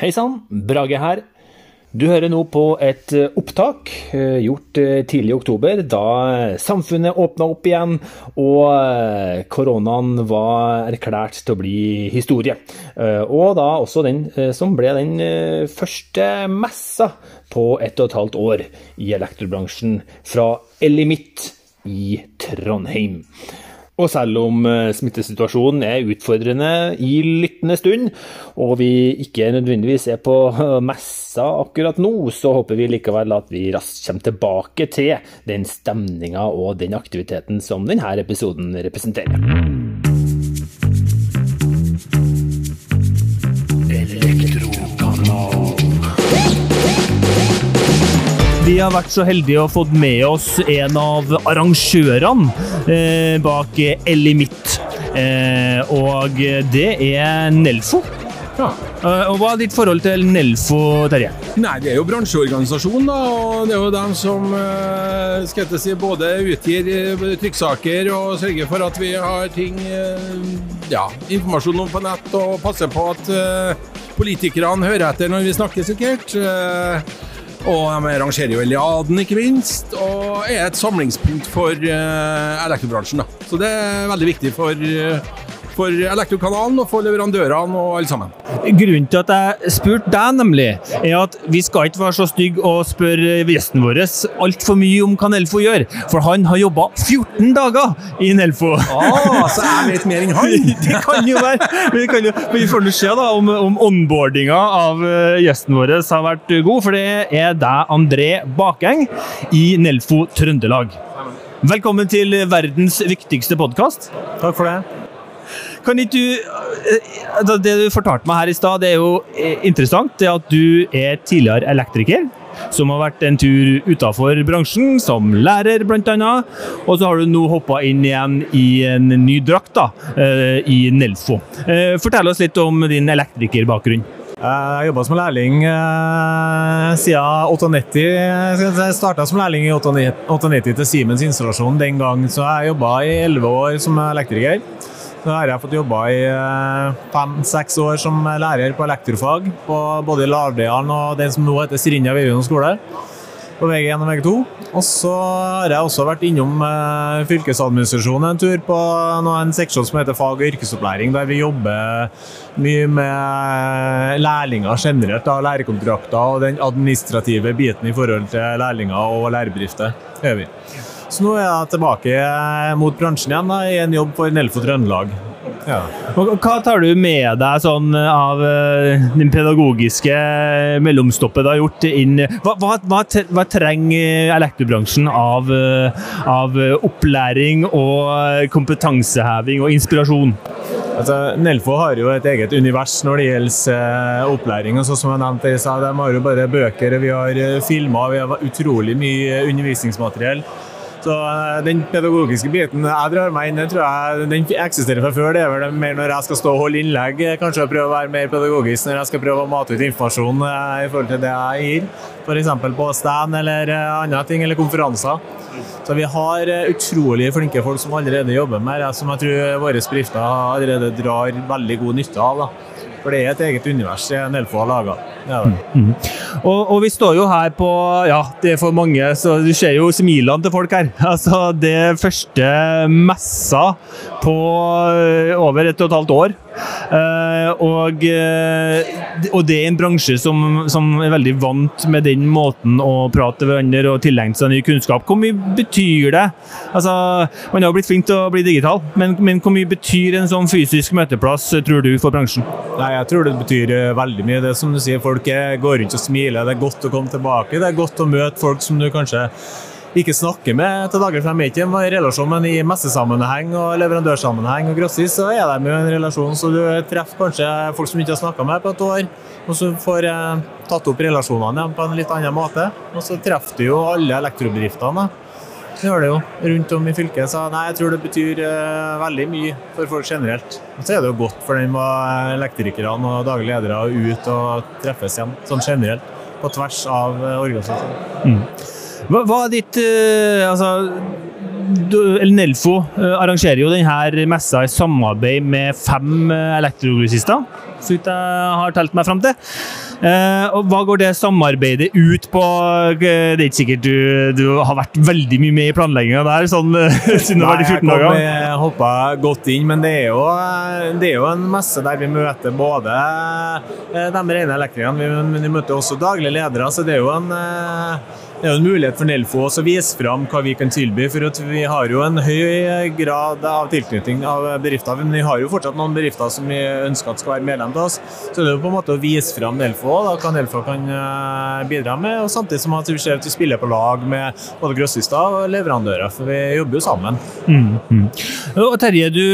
Hei sann, Brage her. Du hører nå på et eh, opptak eh, gjort eh, tidlig i oktober, da samfunnet åpna opp igjen og koronaen var erklært til å bli historie. Og da også den som ble den første messa på ett og et halvt år i elektrobransjen fra Elimitt i Trondheim. Og selv om eh, smittesituasjonen er utfordrende i lyttende stund, og vi ikke nødvendigvis er på eh, messa akkurat nå, så håper vi likevel at vi raskt kommer tilbake til den stemninga og den aktiviteten som denne episoden representerer. Har vært så heldige å fått med oss en av arrangørene eh, bak Elimit. Eh, og det er Nelfo. Ja. Uh, og Hva er ditt forhold til Nelfo, Terje? Nei, Det er jo bransjeorganisasjonen, da, og det er jo dem som skal jeg si, både utgir trykksaker og sørger for at vi har ting ja, informasjon om på nett, og passer på at politikerne hører etter når vi snakker, sikkert. Og de rangerer jo Eliaden, ikke minst, og er et samlingspunkt for elektrobransjen. Da. Så det er veldig viktig for uh, for Elektrokanalen og for leverandørene og alle sammen. Grunnen til at jeg spurte deg, nemlig, er at vi skal ikke være så stygge og spørre gjesten vår altfor mye om hva Nelfo gjør. For han har jobba 14 dager i Nelfo. Ah, så jeg vet mer enn han! det kan jo være. Kan jo, vi får nå se da, om, om onboardinga av eh, gjesten vår har vært god, for det er deg, André Bakeng, i Nelfo Trøndelag. Velkommen til verdens viktigste podkast. Takk for det. Kan ikke du eh, altså, Det du fortalte meg her i stad, det er jo eh, interessant. Det at du er tidligere elektriker. Som har vært en tur utafor bransjen, som lærer bl.a. Og så har du nå hoppa inn igjen i en ny drakt, da, eh, i Nelfo. Fortell oss litt om din elektrikerbakgrunn. Jeg har jobba som lærling siden 98. Jeg starta som lærling i 98 til Siemens installasjon den gang, så jeg jobba i 11 år som elektriker. Nå har jeg fått jobba i eh, fem-seks år som lærer på elektrofag på både Lavdalen og den som nå heter Sirinja videregående skole. På VG1 og VG2. Og så har jeg også vært innom eh, fylkesadministrasjonen en tur på en seksjon som heter fag- og yrkesopplæring, der vi jobber mye med lærlinger generelt, da, lærekontrakter og den administrative biten i forhold til lærlinger og lærebedrifter. vi. Så nå er jeg tilbake mot bransjen igjen da, i en jobb for Nelfo Trøndelag. Ja. Hva tar du med deg sånn av din den pedagogiske mellomstoppet du har gjort inn Hva, hva, hva, trenger elektrobransjen av, av, opplæring og kompetanseheving og inspirasjon? Altså, Nelfo har jo et eget univers når det gjelder opplæring. og sånn som jeg nevnte, De har jo bare bøker, vi har filmer, vi har utrolig mye undervisningsmateriell. Så eh, den pedagogiske biten jeg drar meg inn, tror jeg den eksisterer fra før. Det er vel mer når jeg skal stå og holde innlegg, kanskje prøve å være mer pedagogisk når jeg skal prøve å mate ut informasjon eh, i forhold til det jeg gir. F.eks. på stand eller eh, andre ting, eller konferanser. Så vi har utrolig flinke folk som allerede jobber med det, som jeg tror våre bedrifter allerede drar veldig god nytte av. da. For det er et eget univers Nelfo har laga. Ja, mm. Og, og, vi står jo her på Ja, det er for mange, så du ser jo smilene til folk her. Altså, det første messa på eh, over et og et halvt år. Uh, og, uh, og, det er en bransje som, som, er veldig vant med den måten å prate til hverandre og tilegne seg ny kunnskap. Hvor mye betyr det? Altså, man har blitt flink til å bli digital, men, men, hvor mye betyr en sånn fysisk møteplass, tror du, for bransjen? Nei, Jeg tror det betyr veldig mye. Det som du sier, Folk går rundt og smiler. Det er godt å komme tilbake. Det er godt å møte folk som du kanskje ikke snakker med til daglig, for de er ikke i relasjon, men i messesammenheng og leverandørsammenheng og grossist, så er de jo en relasjon. Så du treffer kanskje folk som ikke har snakka med på et år, og så får eh, tatt opp relasjonene igjen på en litt annen måte. Og så treffer du jo alle elektrobedriftene. Det gjør det jo rundt om i fylket. Så nei, jeg tror det betyr eh, veldig mye for folk generelt. Og så er det jo godt for den med elektrikerne og daglige ledere ut og treffes igjen, sånn generelt. På tvers av uh, organisasjonen. Mm. Hva, hva er ditt uh, altså, El Nelfo uh, arrangerer jo denne messa i samarbeid med fem uh, elektrogrossister. så vidt jeg har telt meg fram til. Eh, og Hva går det samarbeidet ut på? Det er ikke sikkert du, du har vært veldig mye med i planlegginga der, sånn, siden du var de 14 dager? Jeg hoppa godt inn, men det er, jo, det er jo en messe der vi møter både de rene elektrikerne, men vi møter også daglige ledere. så det er jo en det er jo en mulighet for Nelfo å vise fram hva vi kan tilby. for Vi har jo en høy grad av tilknytning av bedrifter, men vi har jo fortsatt noen bedrifter som vi ønsker at skal være medlem til oss. Så det er jo på en måte å vise fram Nelfo, da, hva Nelfo kan eh, bidra med. og Samtidig som at vi ser at vi spiller på lag med både grossister og leverandører, for vi jobber jo sammen. Mm, mm. Og Terje, du,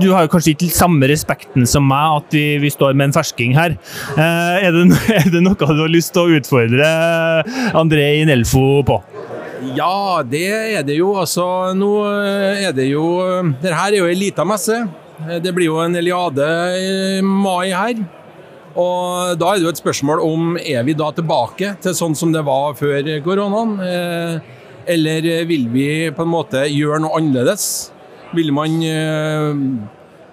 du, har jo kanskje ikke samme respekten som meg at vi, vi står med en fersking her. Eh, er, det, er det noe du har lyst til å utfordre André André i Nelfo på? Ja, det er det jo. Altså, nå er det jo Dette er jo ei lita messe. Det blir jo en Eliade i mai her. Og Da er det jo et spørsmål om er vi da tilbake til sånn som det var før koronaen. Eh, eller vil vi på en måte gjøre noe annerledes? Vil man eh,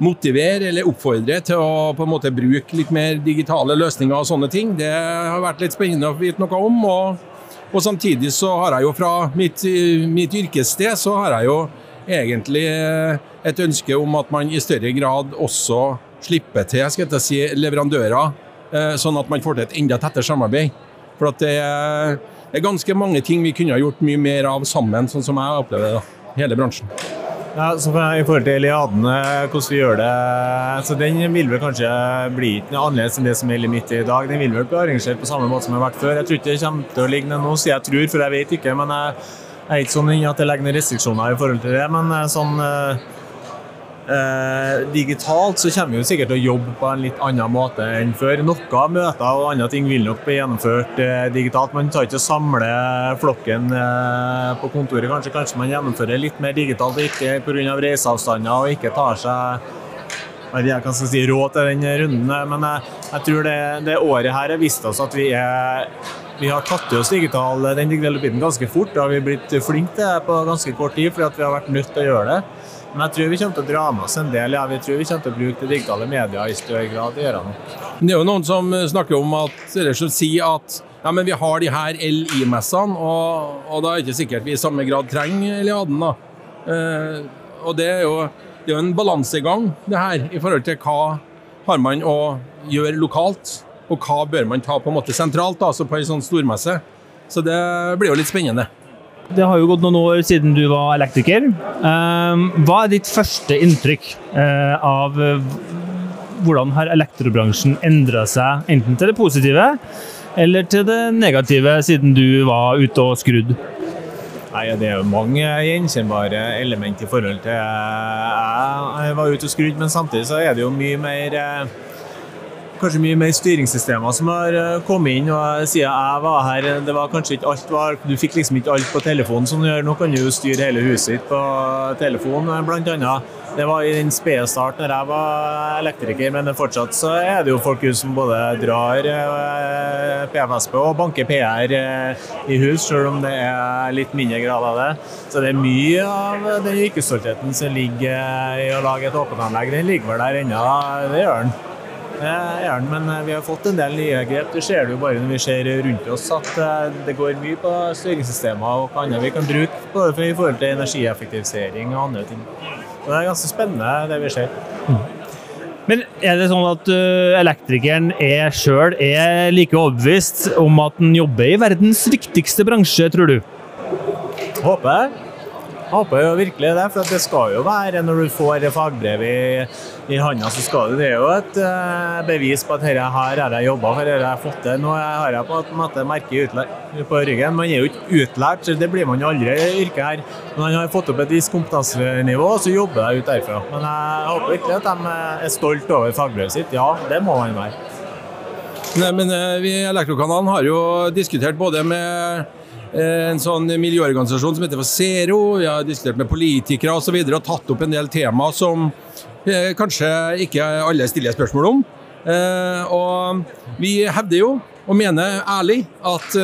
motivere eller oppfordre til å på en måte bruke litt mer digitale løsninger og sånne ting? Det har vært litt spennende å vite noe om. og og samtidig så har jeg jo fra mitt, mitt yrkessted så har jeg jo egentlig et ønske om at man i større grad også slipper til skal jeg si, leverandører, eh, sånn at man får til et enda tettere samarbeid. For at det er, ganske mange ting vi kunne ha gjort mye mer av sammen, sånn som jeg opplever det. Hele bransjen. Ja, så I forhold til Eliaden, eh, hvordan vi gjør det så Den vil vel kanskje bli noe annerledes enn det som gjelder midt i dag. Den vil vel bli arrangert på samme måte som den har vært før. Jeg tror ikke det kommer til å ligge noe, sier jeg tror, for jeg vet ikke. men jeg, jeg er ikke sånn at jeg legger noen restriksjoner i forhold til det. Men eh, sånn eh, Eh, digitalt så kommer vi jo sikkert til å jobbe på en litt annen måte enn før. Noen møter og andre ting vil nok bli gjennomført eh, digitalt. Man tar ikke å samle flokken eh, på kontoret. Kanskje, kanskje man gjennomfører litt mer digitalt ikke pga. reiseavstander og ikke tar seg jeg kan si, råd til den runden. Men jeg, jeg tror det, det, året her har vist oss at vi, er, vi har tatt i oss digital, den digitale biten ganske fort. Det har vi blitt flinke til på ganske kort tid fordi vi har vært nødt til å gjøre det. Men jeg tror vi kommer til å dra med oss en del. Ja, vi tror vi kommer til å bruke det digitale media i større grad. Det gjør jeg nok. Det er jo noen som snakker om at, eller som sier at ja, men vi har de her LI-messene, og, og, da er det ikke sikkert vi i samme grad trenger Eliaden. da. Eh, og det er jo det er en balansegang, det her, i forhold til hva har man å gjøre lokalt, og hva bør man ta på en måte sentralt, altså på en sånn stormesse. Så det blir jo litt spennende. Det har jo gått noen år siden du var elektriker. Ehm, hva er ditt første inntrykk eh, av eh, hvordan har elektrobransjen endra seg, enten til det positive eller til det negative, siden du var ute og skrudd? Nei, Det er jo mange gjenkjennbare element i forhold til Jeg var ute og skrudd, men samtidig så er det jo mye mer eh, kanskje mye mer styringssystemer som har eh, kommet inn. og Siden jeg var her, det var kanskje ikke alt var, Du fikk liksom ikke alt på telefonen som du gjør. Nå kan du jo styre hele huset ditt på telefon, bl.a. blant annet. Det var i den spede start når jeg var elektriker, men fortsatt så er det jo folk som både drar eh, PFSP og banker PR i hus, selv om det er litt mindre grad av det. Så det er mye av den yrkesstoltheten som ligger i å lage et åpenanlegg. Den ligger vel der ennå, det gjør den er den, men eh, vi har fått en del nye grep. Det ser du bare når vi ser rundt oss at eh, det går mye på styringssystemer og hva annet vi kan bruke både i forhold til energieffektivisering og andre ting. Så det er ganske spennende det vi ser. Mm. Men er det sånn at elektrikeren er sjøl like overbevist om at han jobber i verdens viktigste bransje, tror du? Håper jeg håper jo virkelig det, for det skal jo være når du får fagbrev i, i handa, så skal det, det er jo et uh, bevis på at dette her har jeg jobba for, dette har jeg fått til. Nå har jeg på en måte merket på ryggen. Man er jo ikke utlært, så det blir man jo aldri i yrket her. Men man har fått opp et visst kompetansenivå, så jobber jeg ut derfra. Men jeg håper virkelig at de er stolt over fagbrevet sitt. Ja, det må man være. Nei, men eh, Vi i Elektrokanalen har jo diskutert både med Eh, en sånn miljøorganisasjon som heter for Zero. Vi har diskutert med politikere. Og, så videre, og tatt opp en del tema som eh, kanskje ikke alle stiller spørsmål om. Eh, og vi hevder jo, og mener ærlig, at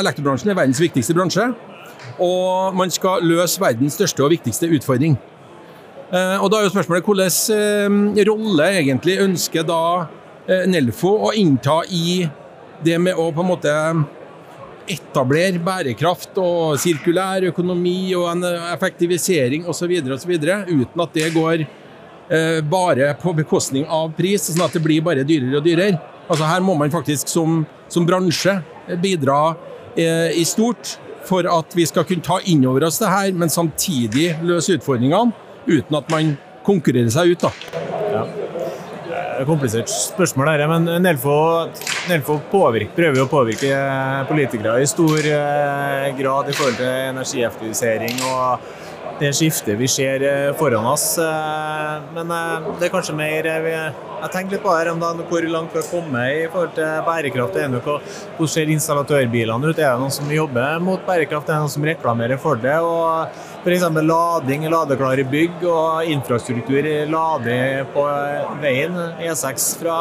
elektrobransjen er verdens viktigste bransje. Og man skal løse verdens største og viktigste utfordring. Eh, og da er jo spørsmålet hvilken eh, rolle egentlig ønsker da eh, Nelfo å innta i det med å på en måte etablere bærekraft og sirkulær økonomi og en effektivisering osv. uten at det går eh, bare på bekostning av pris, sånn at det blir bare dyrere og dyrere. Altså Her må man faktisk som, som bransje bidra eh, i stort for at vi skal kunne ta inn over oss det her, men samtidig løse utfordringene uten at man konkurrerer seg ut. da. Ja. Det er et komplisert spørsmål, dette, men Nelfo, Nelfo påvirker, prøver å påvirke politikere i stor eh, grad i forhold til energieffektivisering og det skiftet vi ser eh, foran oss. Eh, men det er kanskje mer Jeg tenkte litt på her om dagen, hvor langt vi har kommet i forhold til bærekraft. Hvordan ser installatørbilene ut? Er det noen som jobber mot bærekraft? Er det noen som reklamerer for det? Og F.eks. lading, ladeklare bygg og infrastruktur lade på veien. E6 fra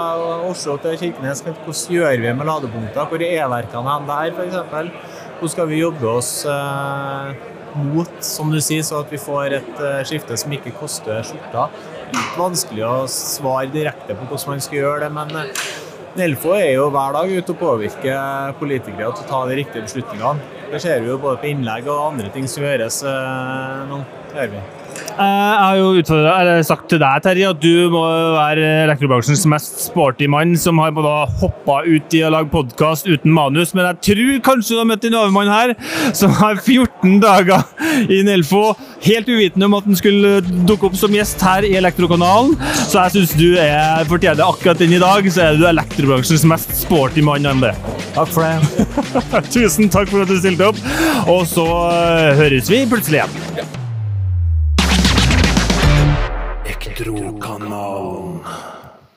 Oslo til Kirkenes. Hvordan gjør vi med ladepunkter? Hvor er e-verkene hen der, f.eks.? Hvordan skal vi jobbe oss eh, mot, som du sier, så at vi får et eh, skifte som ikke koster skjorta? Litt vanskelig å svare direkte på hvordan man skal gjøre det, men eh, Nelfo er jo hver dag ute og påvirker politikere til å ta de riktige beslutningene. Det ser vi jo både på innlegg og andre ting som gjøres eh, nå. Det vi. Eh, jeg har jo utfordret, sagt til deg, Terje, at du må være elektrobransjens mest sporty mann som har hoppa ut i å lage podkast uten manus, men jeg tror kanskje du har møtt en overmann her som har 14 dager i Nelfo, helt uvitende om at han skulle dukke opp som gjest her i Elektrokanalen. Så jeg syns du er, fortjener akkurat den i dag, så er du elektrobransjens mest sporty mann Andre. Takk for det. Tusen takk for at du stilte opp, og så høres vi plutselig igjen.